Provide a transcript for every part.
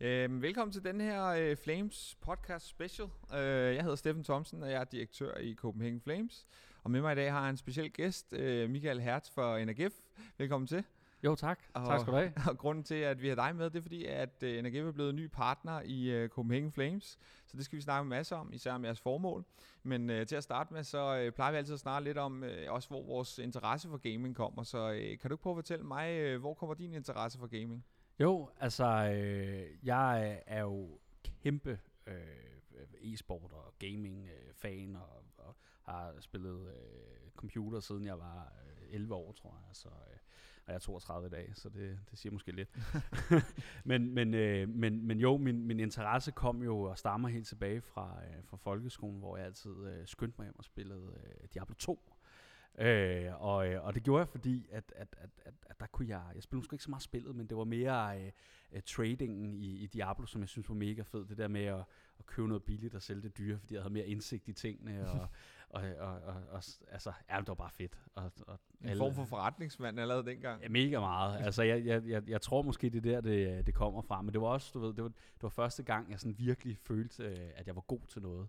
Øhm, velkommen til den her øh, Flames podcast special. Øh, jeg hedder Steffen Thomsen, og jeg er direktør i Copenhagen Flames. Og med mig i dag har jeg en speciel gæst, øh, Michael Hertz fra NRGF. Velkommen til. Jo, tak. Og, tak skal du have. Og grunden til, at vi har dig med, det er fordi, at øh, NRGF er blevet en ny partner i øh, Copenhagen Flames. Så det skal vi snakke en masse om, især om jeres formål. Men øh, til at starte med, så øh, plejer vi altid at snakke lidt om, øh, også hvor vores interesse for gaming kommer. Så øh, kan du ikke prøve at fortælle mig, øh, hvor kommer din interesse for gaming? Jo, altså, øh, jeg er jo kæmpe øh, e-sport og gaming-fan, øh, og, og har spillet øh, computer siden jeg var øh, 11 år, tror jeg. Så, øh, og jeg er 32 i dag, så det, det siger måske lidt. men, men, øh, men, men jo, min, min interesse kom jo og stammer helt tilbage fra, øh, fra folkeskolen, hvor jeg altid øh, skyndte mig hjem og spillede øh, Diablo 2. Øh, og, øh, og det gjorde jeg, fordi at, at, at, at, at der kunne jeg, jeg spillede måske ikke så meget spillet, men det var mere øh, uh, tradingen i, i Diablo, som jeg synes var mega fed. Det der med at, at købe noget billigt og sælge det dyre, fordi jeg havde mere indsigt i tingene. Og, og, og, og, og altså, ja, det var bare fedt. Og, og en alle, form for forretningsmand allerede dengang? Ja, mega meget. Altså, jeg, jeg, jeg, jeg tror måske, det er der, det, det kommer fra. Men det var også, du ved, det var, det var første gang, jeg sådan virkelig følte, øh, at jeg var god til noget.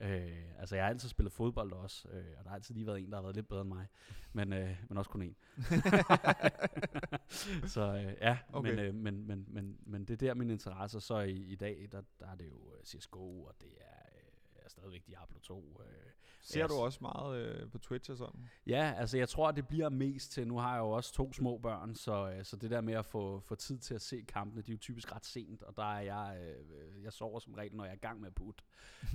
Øh, altså, jeg har altid spillet fodbold også, øh, og der har altid lige været en, der har været lidt bedre end mig, men, øh, men også kun en. så øh, ja, okay. men, øh, men, men, men, men det er der min interesse. Så i, i dag, der, der er det jo øh, CSGO, og det er stadigvæk Diablo 2. Øh, Ser du også meget øh, på Twitch og sådan? Ja, altså jeg tror, det bliver mest til, nu har jeg jo også to små børn, så, øh, så det der med at få, få tid til at se kampene, de er jo typisk ret sent, og der er jeg, øh, jeg sover som regel, når jeg er i gang med at putte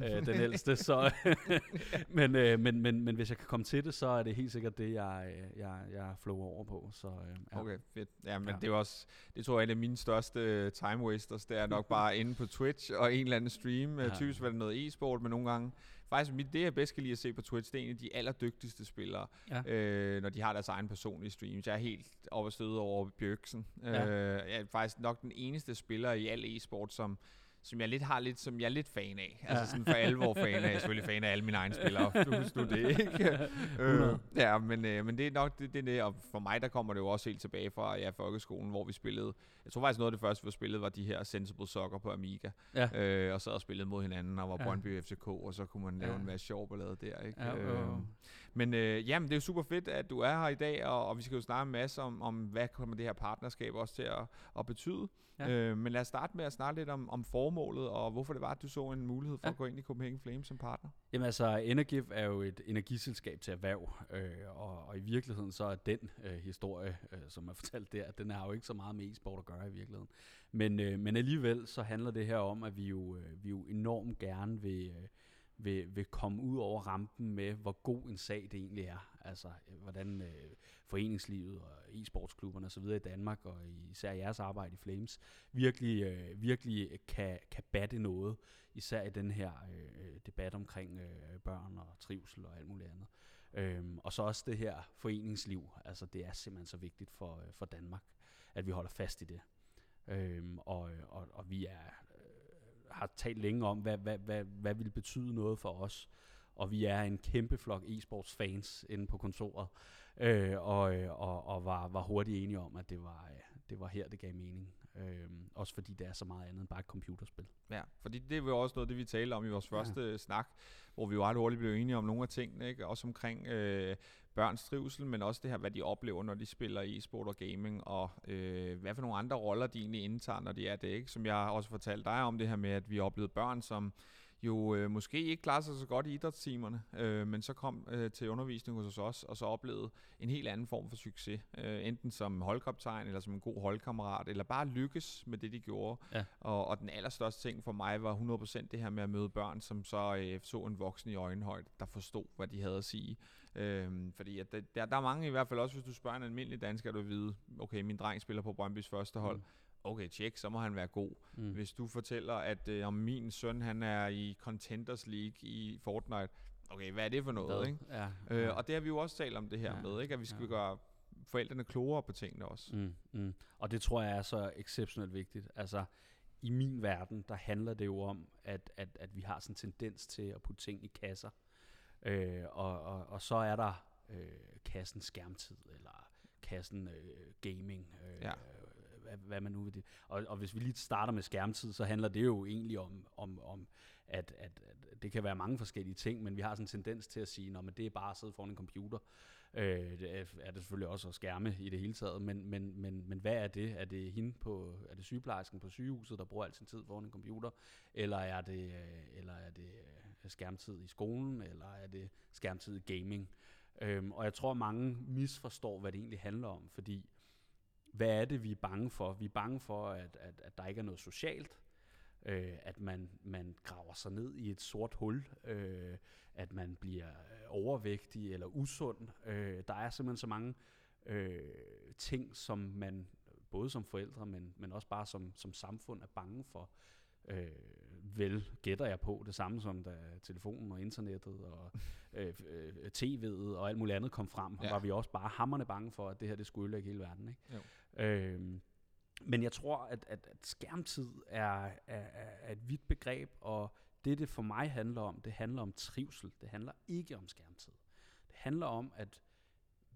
øh, den ældste, så, men, øh, men, men, men hvis jeg kan komme til det, så er det helt sikkert det, jeg, øh, jeg, jeg flow over på. Så, øh, ja. Okay, fedt. Ja, men ja. det er også, det tror jeg er en af mine største time wasters, det er nok bare inde på Twitch og en eller anden stream, ja. typisk var det noget e-sport, men nogle gange faktisk mit, det, jeg bedst kan lide at se på Twitch, det er en af de allerdygtigste spillere, ja. øh, når de har deres egen personlige streams. Jeg er helt over støde over Bjørksen. Ja. Øh, jeg er faktisk nok den eneste spiller i al e-sport, som som jeg lidt har lidt, som jeg er lidt fan af. Altså sådan for alvor fan af. Jeg er selvfølgelig fan af alle mine egne spillere. Du husker du det, ikke? øh, ja, men, øh, men det er nok det, det, det, og for mig der kommer det jo også helt tilbage fra ja, folkeskolen, hvor vi spillede. Jeg tror faktisk noget af det første, vi spillede, var de her Sensible Soccer på Amiga. Ja. Øh, og så og spillede mod hinanden, og var ja. Brøndby FCK, og så kunne man lave ja. en masse sjov ballade der, ikke? Ja, øh, men øh, jamen, det er jo super fedt, at du er her i dag, og, og vi skal jo snakke en masse om, om hvad kommer det her partnerskab også til at, at betyde. Ja. Øh, men lad os starte med at snakke lidt om, om formålet, og hvorfor det var, at du så en mulighed for ja. at gå ind i Copenhagen Flames som partner. Jamen altså, Energif er jo et energiselskab til erhverv, øh, og, og i virkeligheden så er den øh, historie, øh, som er fortalt der, den har jo ikke så meget med e-sport at gøre i virkeligheden. Men, øh, men alligevel så handler det her om, at vi jo, øh, vi jo enormt gerne vil... Øh, vil, vil komme ud over rampen med, hvor god en sag det egentlig er. Altså, øh, hvordan øh, foreningslivet og e-sportsklubberne osv. i Danmark, og især jeres arbejde i Flames, virkelig, øh, virkelig kan, kan batte noget, især i den her øh, øh, debat omkring øh, børn og trivsel og alt muligt andet. Øhm, og så også det her foreningsliv, altså det er simpelthen så vigtigt for, øh, for Danmark, at vi holder fast i det. Øhm, og, øh, og, og vi er har talt længe om, hvad, hvad, hvad, hvad vil betyde noget for os. Og vi er en kæmpe flok e-sports fans inde på kontoret, øh, og, og, og var, var hurtigt enige om, at det var, det var her, det gav mening. Øh, også fordi det er så meget andet end bare et computerspil. Ja, fordi det var også noget det, vi talte om i vores første ja. snak, hvor vi jo ret hurtigt blev enige om nogle af tingene, ikke? også omkring øh, børns trivsel, men også det her, hvad de oplever, når de spiller e-sport og gaming, og øh, hvad for nogle andre roller de egentlig indtager, når de er det. Ikke? Som jeg også fortalte dig om det her med, at vi oplevede børn, som jo øh, måske ikke klarer sig så godt i idrætstimerne, øh, men så kom øh, til undervisning hos os, og så oplevede en helt anden form for succes. Øh, enten som holdkaptajn, eller som en god holdkammerat, eller bare lykkes med det, de gjorde. Ja. Og, og den allerstørste ting for mig var 100% det her med at møde børn, som så øh, så en voksen i øjenhøjde, der forstod, hvad de havde at sige. Øh, fordi at der, der er mange i hvert fald også, hvis du spørger en almindelig dansker, du vide, okay, min dreng spiller på Brøndbys første hold. Mm okay, tjek, så må han være god. Mm. Hvis du fortæller, at øh, om min søn, han er i Contenders League i Fortnite, okay, hvad er det for noget, hvad? ikke? Ja, øh, ja. Og det har vi jo også talt om det her ja, med, ikke? At vi skal ja. gøre forældrene klogere på tingene også. Mm, mm. Og det tror jeg er så exceptionelt vigtigt. Altså, i min verden, der handler det jo om, at, at, at vi har sådan en tendens til at putte ting i kasser. Øh, og, og, og så er der øh, kassen skærmtid, eller kassen øh, gaming, øh, ja hvad, hvad man nu vil det. Og, og hvis vi lige starter med skærmtid, så handler det jo egentlig om, om, om at, at, at det kan være mange forskellige ting, men vi har sådan en tendens til at sige, at det er bare at sidde foran en computer. Øh, det er, er det selvfølgelig også at skærme i det hele taget, men, men, men, men hvad er det? Er det hende på, er det sygeplejersken på sygehuset, der bruger al sin tid foran en computer, eller er det, øh, eller er det øh, skærmtid i skolen, eller er det skærmtid i gaming? Øhm, og jeg tror, mange misforstår, hvad det egentlig handler om, fordi hvad er det, vi er bange for? Vi er bange for, at, at, at der ikke er noget socialt, øh, at man, man graver sig ned i et sort hul, øh, at man bliver overvægtig eller usund. Øh, der er simpelthen så mange øh, ting, som man både som forældre, men, men også bare som, som samfund er bange for. Øh, vel gætter jeg på det samme som da telefonen og internettet og øh, øh, tv'et og alt muligt andet kom frem, ja. var vi også bare hammerne bange for, at det her det skulle ødelægge hele verden. Ikke? Jo. Øh, men jeg tror, at, at, at skærmtid er, er, er et vidt begreb, og det, det for mig handler om, det handler om trivsel. Det handler ikke om skærmtid. Det handler om, at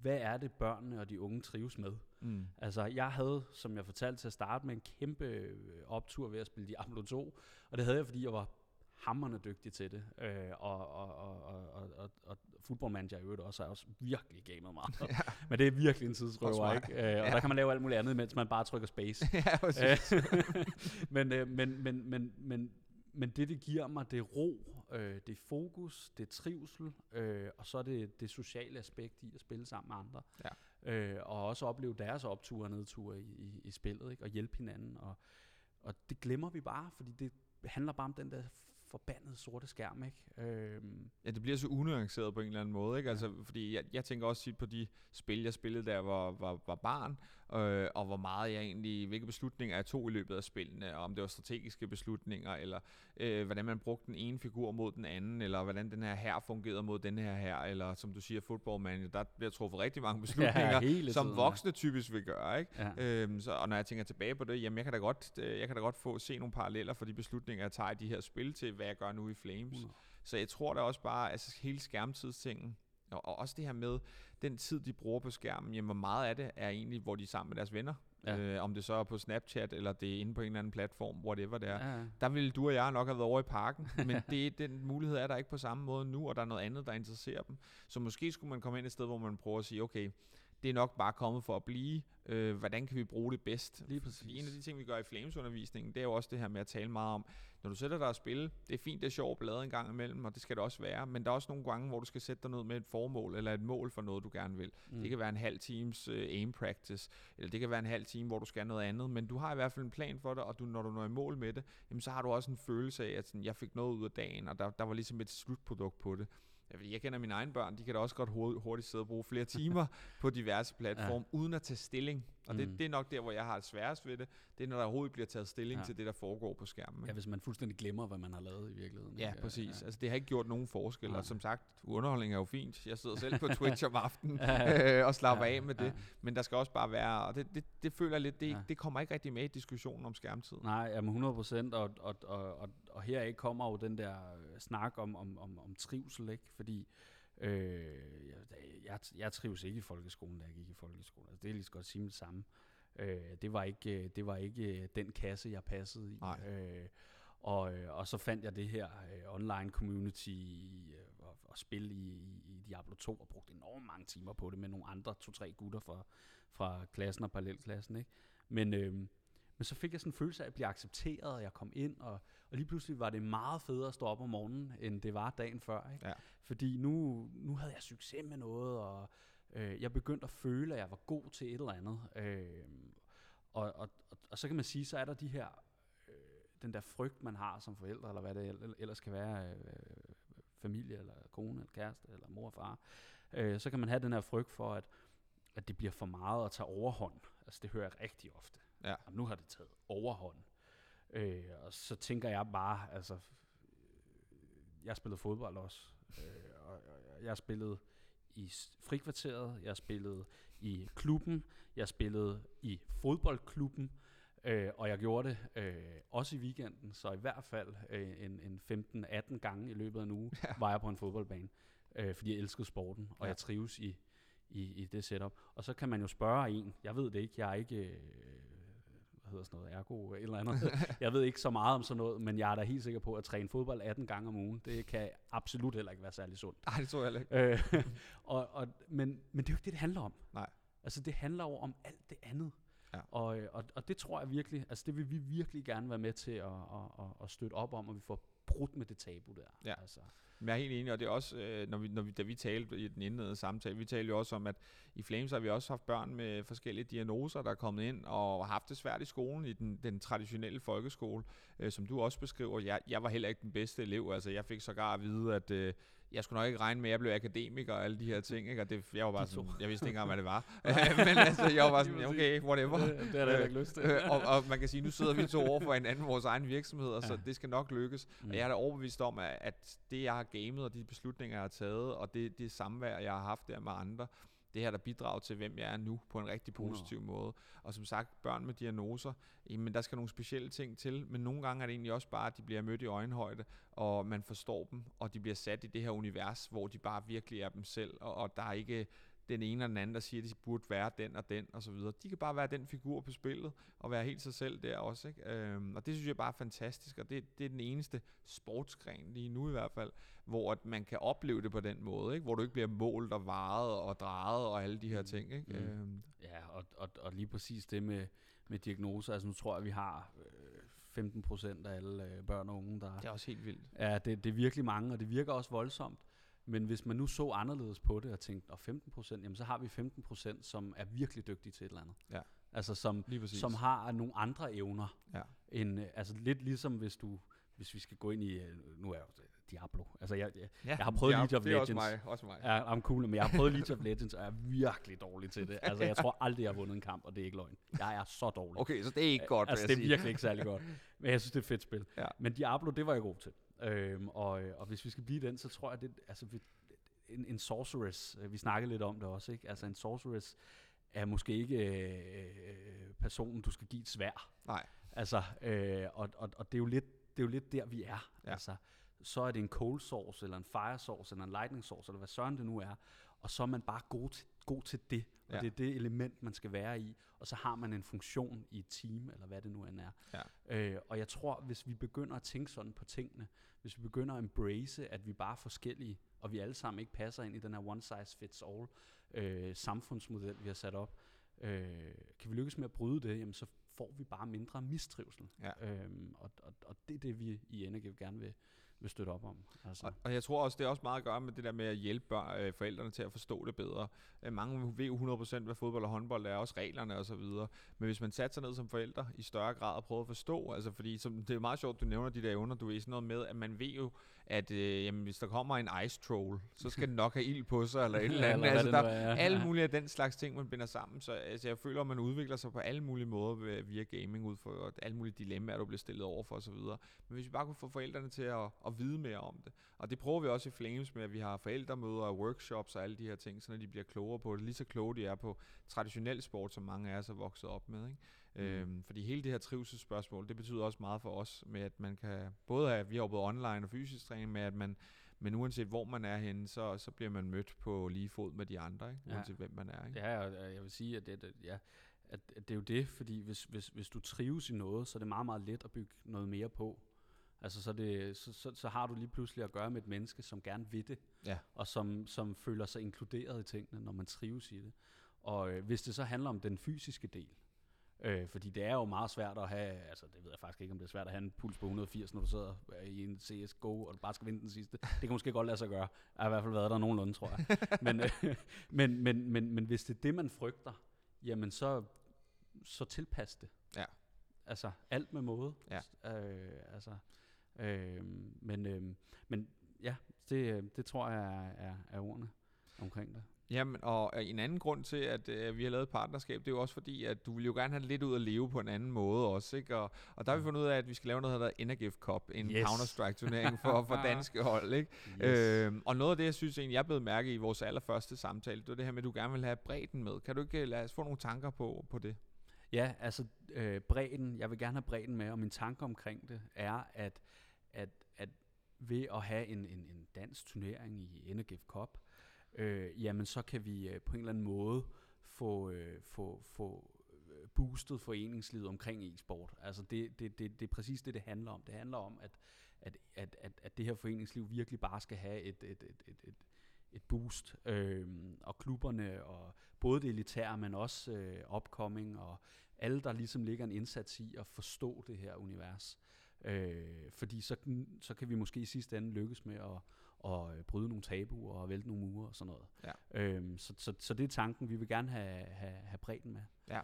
hvad er det, børnene og de unge trives med? Mm. Altså, jeg havde, som jeg fortalte til at starte med, en kæmpe øh, optur ved at spille Diablo 2, og det havde jeg, fordi jeg var hammerne dygtig til det. Øh, og, og, og, og, og, og, Football Manager i øvrigt også, er også virkelig gamet meget. ja. Men det er virkelig en tidsrøver, ikke? Øh, og ja. der kan man lave alt muligt andet, mens man bare trykker space. ja, præcis. men, øh, men, men, men, men, men det, det giver mig, det er ro, øh, det er fokus, det er trivsel, øh, og så er det det sociale aspekt i at spille sammen med andre. Ja. Øh, og også opleve deres opture og nedture i, i, i spillet, ikke? og hjælpe hinanden. Og, og det glemmer vi bare, fordi det handler bare om den der forbandede sorte skærm, ikke? Øhm. Ja, det bliver så unuanceret på en eller anden måde, ikke? Altså, fordi jeg, jeg tænker også tit på de spil, jeg spillede, der var, var, var barn, øh, og hvor meget jeg egentlig, hvilke beslutninger jeg tog i løbet af spillene, og om det var strategiske beslutninger, eller øh, hvordan man brugte den ene figur mod den anden, eller hvordan den her her fungerede mod den her her, eller som du siger, football man, der bliver truffet rigtig mange beslutninger, ja, som voksne typisk vil gøre, ikke? Ja. Øhm, så, og når jeg tænker tilbage på det, jamen jeg kan da godt, øh, jeg kan da godt få se nogle paralleller for de beslutninger, jeg tager i de her spil til, hvad jeg gør nu i Flames. Uh. Så jeg tror da også bare, altså hele skærmtidstingen, og, og også det her med den tid, de bruger på skærmen, jamen hvor meget af det er egentlig, hvor de er sammen med deres venner. Ja. Øh, om det så er på Snapchat, eller det er inde på en eller anden platform, whatever det er. Ja. Der ville du og jeg nok have været over i parken, men det, den mulighed er der ikke på samme måde nu, og der er noget andet, der interesserer dem. Så måske skulle man komme ind et sted, hvor man prøver at sige, okay, det er nok bare kommet for at blive. Øh, hvordan kan vi bruge det bedst? Lige præcis. En af de ting, vi gør i Flames-undervisningen, det er jo også det her med at tale meget om, når du sætter dig og spille, det er fint, det er sjovt at blade en gang imellem, og det skal det også være, men der er også nogle gange, hvor du skal sætte dig ned med et formål, eller et mål for noget, du gerne vil. Mm. Det kan være en halv times uh, aim practice, eller det kan være en halv time, hvor du skal noget andet, men du har i hvert fald en plan for det, og du, når du når i mål med det, jamen, så har du også en følelse af, at sådan, jeg fik noget ud af dagen, og der, der var ligesom et slutprodukt på det. Jeg kender mine egne børn, de kan da også godt hurtigt sidde og bruge flere timer på diverse platforme, ja. uden at tage stilling. Og mm. det, det er nok der, hvor jeg har det sværest ved det. Det er, når der overhovedet bliver taget stilling ja. til det, der foregår på skærmen. Ja, hvis man fuldstændig glemmer, hvad man har lavet i virkeligheden. Ja, ikke? præcis. Ja. Altså, det har ikke gjort nogen forskel. Ja. Og som sagt, underholdning er jo fint. Jeg sidder selv på Twitch om aftenen ja. og slapper ja. af med det. Ja. Men der skal også bare være, og det, det, det føler jeg lidt, det, ja. det kommer ikke rigtig med i diskussionen om skærmtid. Nej, jamen 100 procent. Og, og, og, og, og heraf kommer jo den der snak om, om, om, om trivsel, ikke? Fordi Øh, jeg, jeg trives ikke i folkeskolen, da jeg gik i folkeskolen. Altså, det er lige så godt sige det samme. Øh, det var ikke det var ikke øh, den kasse jeg passede i. Øh, og, øh, og så fandt jeg det her øh, online community øh, og, og spil i, i, i Diablo 2 og brugte enormt mange timer på det med nogle andre to-tre gutter fra, fra klassen og parallelklassen. Ikke? Men, øh, men så fik jeg sådan en følelse af at blive accepteret, og jeg kom ind, og, og lige pludselig var det meget federe at stå op om morgenen, end det var dagen før. Ikke? Ja. Fordi nu, nu havde jeg succes med noget, og øh, jeg begyndte at føle, at jeg var god til et eller andet. Øh, og, og, og, og så kan man sige, så er der de her, øh, den der frygt, man har som forældre, eller hvad det ellers kan være, øh, familie, eller kone, eller kæreste, eller mor og far. Øh, så kan man have den her frygt for, at, at det bliver for meget at tage overhånd. Altså det hører jeg rigtig ofte. Ja. Jamen, nu har det taget overhånd. Øh, og så tænker jeg bare, altså, jeg spillede fodbold også, øh, og, og jeg spillede i frikvarteret, jeg spillede i klubben, jeg spillede i fodboldklubben, øh, og jeg gjorde det øh, også i weekenden, så i hvert fald øh, en, en 15-18 gange i løbet af en uge ja. var jeg på en fodboldbane, øh, fordi jeg elskede sporten, og ja. jeg trives i, i, i det setup. Og så kan man jo spørge en, jeg ved det ikke, jeg er ikke... Øh, hedder sådan noget, ergo eller andet. jeg ved ikke så meget om sådan noget, men jeg er da helt sikker på, at træne fodbold 18 gange om ugen, det kan absolut heller ikke være særlig sundt. Nej, det tror jeg heller ikke. Øh, og, og, men, men det er jo ikke det, det handler om. Nej. Altså det handler jo om alt det andet. Ja. Og, og, og det tror jeg virkelig, altså det vil vi virkelig gerne være med til at, at, at, at støtte op om, og vi får brudt med det tabu der. Ja. Altså. Men jeg er helt enig, og det er også, øh, når vi, når vi, da vi talte i den indledende samtale, vi talte jo også om, at i Flames har vi også haft børn med forskellige diagnoser, der er kommet ind og har haft det svært i skolen, i den, den traditionelle folkeskole, øh, som du også beskriver. Jeg, jeg var heller ikke den bedste elev, altså jeg fik sågar at vide, at øh, jeg skulle nok ikke regne med, at jeg blev akademiker og alle de her ting, ikke? og det, jeg var bare sådan, jeg vidste ikke engang, hvad det var. Men altså, jeg var bare sådan, okay, whatever. Det, det er der ikke lyst til. Øh, og, og, man kan sige, nu sidder vi to over for hinanden, vores egen virksomhed, så det skal nok lykkes. Mm. Og jeg er da overbevist om, at, at det, jeg har gamet, og de beslutninger, jeg har taget, og det, det samvær, jeg har haft der med andre, det her, der bidrager til, hvem jeg er nu, på en rigtig positiv måde. Og som sagt, børn med diagnoser, jamen der skal nogle specielle ting til, men nogle gange er det egentlig også bare, at de bliver mødt i øjenhøjde, og man forstår dem, og de bliver sat i det her univers, hvor de bare virkelig er dem selv, og, og der er ikke den ene eller den anden, der siger, at de burde være den og den og så videre. De kan bare være den figur på spillet, og være helt sig selv der også. Ikke? Øhm, og det synes jeg bare er fantastisk, og det, det er den eneste sportsgren lige nu i hvert fald, hvor at man kan opleve det på den måde, ikke? hvor du ikke bliver målt og varet og drejet og alle de her ting. Ikke? Mm. Øhm. Ja, og, og, og lige præcis det med, med diagnoser, altså nu tror jeg, vi har... Øh 15 procent af alle øh, børn og unge, der... Det er også helt vildt. Ja, det, det er virkelig mange, og det virker også voldsomt. Men hvis man nu så anderledes på det og tænkte, og 15 procent, jamen så har vi 15 procent, som er virkelig dygtige til et eller andet. Ja. Altså som, som har nogle andre evner. Ja. End, øh, altså lidt ligesom hvis du, hvis vi skal gå ind i, øh, nu er jeg jo Diablo. Altså jeg, jeg, ja, jeg har prøvet League of Legends. Det er også mig, også mig. Ja, I'm cool, men jeg har prøvet League of Legends, og jeg er virkelig dårlig til det. Altså jeg tror aldrig, jeg har vundet en kamp, og det er ikke løgn. Jeg er så dårlig. Okay, så det er ikke godt, Altså det er virkelig ikke særlig godt. Men jeg synes, det er et fedt spil. Ja. Men Diablo, det var jeg god til. Øhm, og, og hvis vi skal blive den, så tror jeg, det, altså, en, en sorceress, øh, vi snakkede lidt om det også, ikke? Altså en sorceress er måske ikke øh, personen, du skal give et svær. Nej. Altså, øh, og, og, og det, er jo lidt, det er jo lidt der, vi er. Ja. Altså, så er det en cold source, eller en fire source, eller en lightning source, eller hvad søren det nu er. Og så er man bare god til, god til det. Og ja. det er det element, man skal være i. Og så har man en funktion i et team, eller hvad det nu end er. Ja. Øh, og jeg tror, hvis vi begynder at tænke sådan på tingene, hvis vi begynder at embrace, at vi bare er forskellige, og vi alle sammen ikke passer ind i den her one size fits all øh, samfundsmodel, vi har sat op, øh, kan vi lykkes med at bryde det, jamen så får vi bare mindre mistrivsel. Ja. Øhm, og, og, og det er det, vi i NGF gerne vil, vil støtte op om. Altså. Og, og jeg tror også, det er også meget at gøre med det der med at hjælpe børn, øh, forældrene til at forstå det bedre. Øh, mange ved jo 100% hvad fodbold og håndbold er, også reglerne og så videre. Men hvis man satte sig ned som forældre i større grad og prøvede at forstå, altså fordi som, det er meget sjovt, du nævner de der evner, du er sådan noget med, at man ved jo, at øh, jamen, hvis der kommer en ice troll, så skal den nok have ild på sig, eller et eller andet. altså, der er alle mulige af den slags ting, man binder sammen. Så altså, jeg føler, at man udvikler sig på alle mulige måder via gaming, ud for alle mulige dilemmaer, du bliver stillet over for osv. Men hvis vi bare kunne få forældrene til at, at vide mere om det, og det prøver vi også i Flames med, at vi har forældremøder og workshops og alle de her ting, så de bliver klogere på det, lige så kloge de er på traditionel sport, som mange af os er vokset op med. Ikke? Mm. Øhm, fordi hele det her trivselsspørgsmål, det betyder også meget for os, med at man kan både have, vi har både online og fysisk træning, med at man, men uanset hvor man er henne, så, så bliver man mødt på lige fod med de andre, ikke? uanset ja. hvem man er. Ikke? Ja, og jeg vil sige, at det, det, ja, at, at det er jo det, fordi hvis, hvis, hvis du trives i noget, så er det meget, meget let at bygge noget mere på. Altså så, det, så, så, så har du lige pludselig at gøre med et menneske, som gerne vil det, ja. og som, som føler sig inkluderet i tingene, når man trives i det. Og øh, hvis det så handler om den fysiske del, Øh, fordi det er jo meget svært at have, altså det ved jeg faktisk ikke, om det er svært at have en puls på 180, når du sidder i en CSGO, og du bare skal vinde den sidste. Det kan måske godt lade sig gøre. Jeg har i hvert fald været der nogenlunde, tror jeg. men, øh, men, men, men, men hvis det er det, man frygter, jamen så, så tilpas det. Ja. Altså alt med måde. Ja. Øh, altså, øh, men, øh, men ja, det, det tror jeg er, er, er ordene omkring det. Jamen, og en anden grund til, at øh, vi har lavet et partnerskab, det er jo også fordi, at du vil jo gerne have lidt ud at leve på en anden måde også, ikke? Og, og der har vi fundet ud af, at vi skal lave noget, der hedder Energif Cup, en yes. Counter-Strike-turnering for, for danske hold, ikke? Yes. Øhm, og noget af det, jeg synes egentlig, jeg blev mærke i vores allerførste samtale, det var det her med, at du gerne vil have bredden med. Kan du ikke lade os få nogle tanker på, på det? Ja, altså øh, bredden, jeg vil gerne have bredden med, og min tanke omkring det er, at, at, at ved at have en, en, en dansk turnering i Energif Cup, øh, jamen så kan vi øh, på en eller anden måde få, øh, få, få øh, boostet foreningslivet omkring e-sport. Altså det, det, det, det er præcis det, det handler om. Det handler om, at, at, at, at, at det her foreningsliv virkelig bare skal have et, et, et, et, et, et boost. Øhm, og klubberne, og både det elitære, men også øh, upcoming, og alle, der ligesom ligger en indsats i at forstå det her univers. Øh, fordi så, så kan vi måske i sidste ende lykkes med at, at øh, bryde nogle tabuer og vælte nogle mure og sådan noget. Ja. Øhm, så, så, så det er tanken, vi vil gerne have, have, have bredden med. Ja,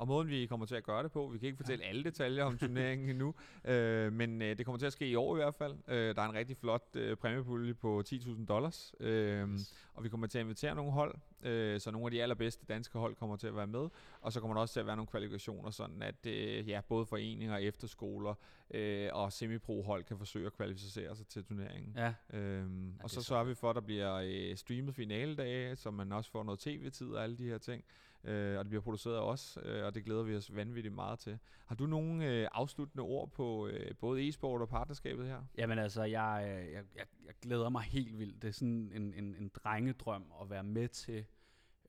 og måden vi kommer til at gøre det på, vi kan ikke fortælle ja. alle detaljer om turneringen endnu, øh, men øh, det kommer til at ske i år i hvert fald. Øh, der er en rigtig flot øh, præmiepulje på 10.000 dollars, øh, yes. og vi kommer til at invitere nogle hold, øh, så nogle af de allerbedste danske hold kommer til at være med, og så kommer der også til at være nogle kvalifikationer, sådan at øh, ja, både foreninger, efterskoler øh, og semipro hold kan forsøge at kvalificere sig til turneringen. Ja. Øhm, ja, og så sørger vi for, at der bliver øh, streamet finaledage, så man også får noget tv-tid og alle de her ting øh, og det bliver produceret af os, øh, og det glæder vi os vanvittigt meget til. Har du nogle øh, afsluttende ord på øh, både e-sport og partnerskabet her? Jamen altså, jeg, øh, jeg, jeg, jeg glæder mig helt vildt. Det er sådan en, en, en drengedrøm at være med til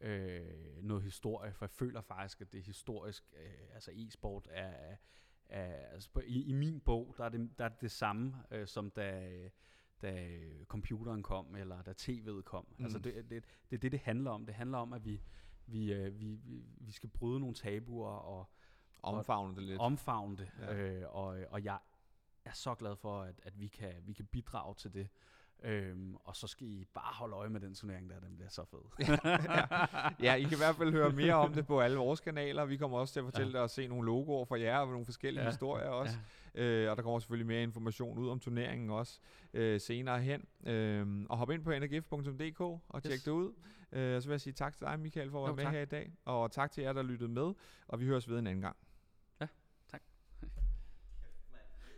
øh, noget historie, for jeg føler faktisk, at det er historisk, øh, altså e-sport er, er altså i, i min bog, der er det, der er det, det samme, øh, som da da computeren kom, eller da tv'et kom. Altså, mm. Altså det, det, det er det, det handler om. Det handler om, at vi, vi, øh, vi, vi, vi skal bryde nogle tabuer og omfavne det lidt. Omfavne det. Ja. Øh, og, og jeg er så glad for, at, at vi, kan, vi kan bidrage til det. Øhm, og så skal I bare holde øje med den turnering der, den bliver så fed. ja, ja, I kan i hvert fald høre mere om det på alle vores kanaler. Vi kommer også til at fortælle ja. dig og se nogle logoer fra jer og nogle forskellige ja. historier også. Ja. Øh, og der kommer selvfølgelig mere information ud om turneringen også øh, senere hen. Øh, og hop ind på energif.dk og yes. tjek det ud. Øh, så vil jeg sige tak til dig, Michael, for at være jo, med tak. her i dag. Og tak til jer, der lyttede med. Og vi høres ved en anden gang.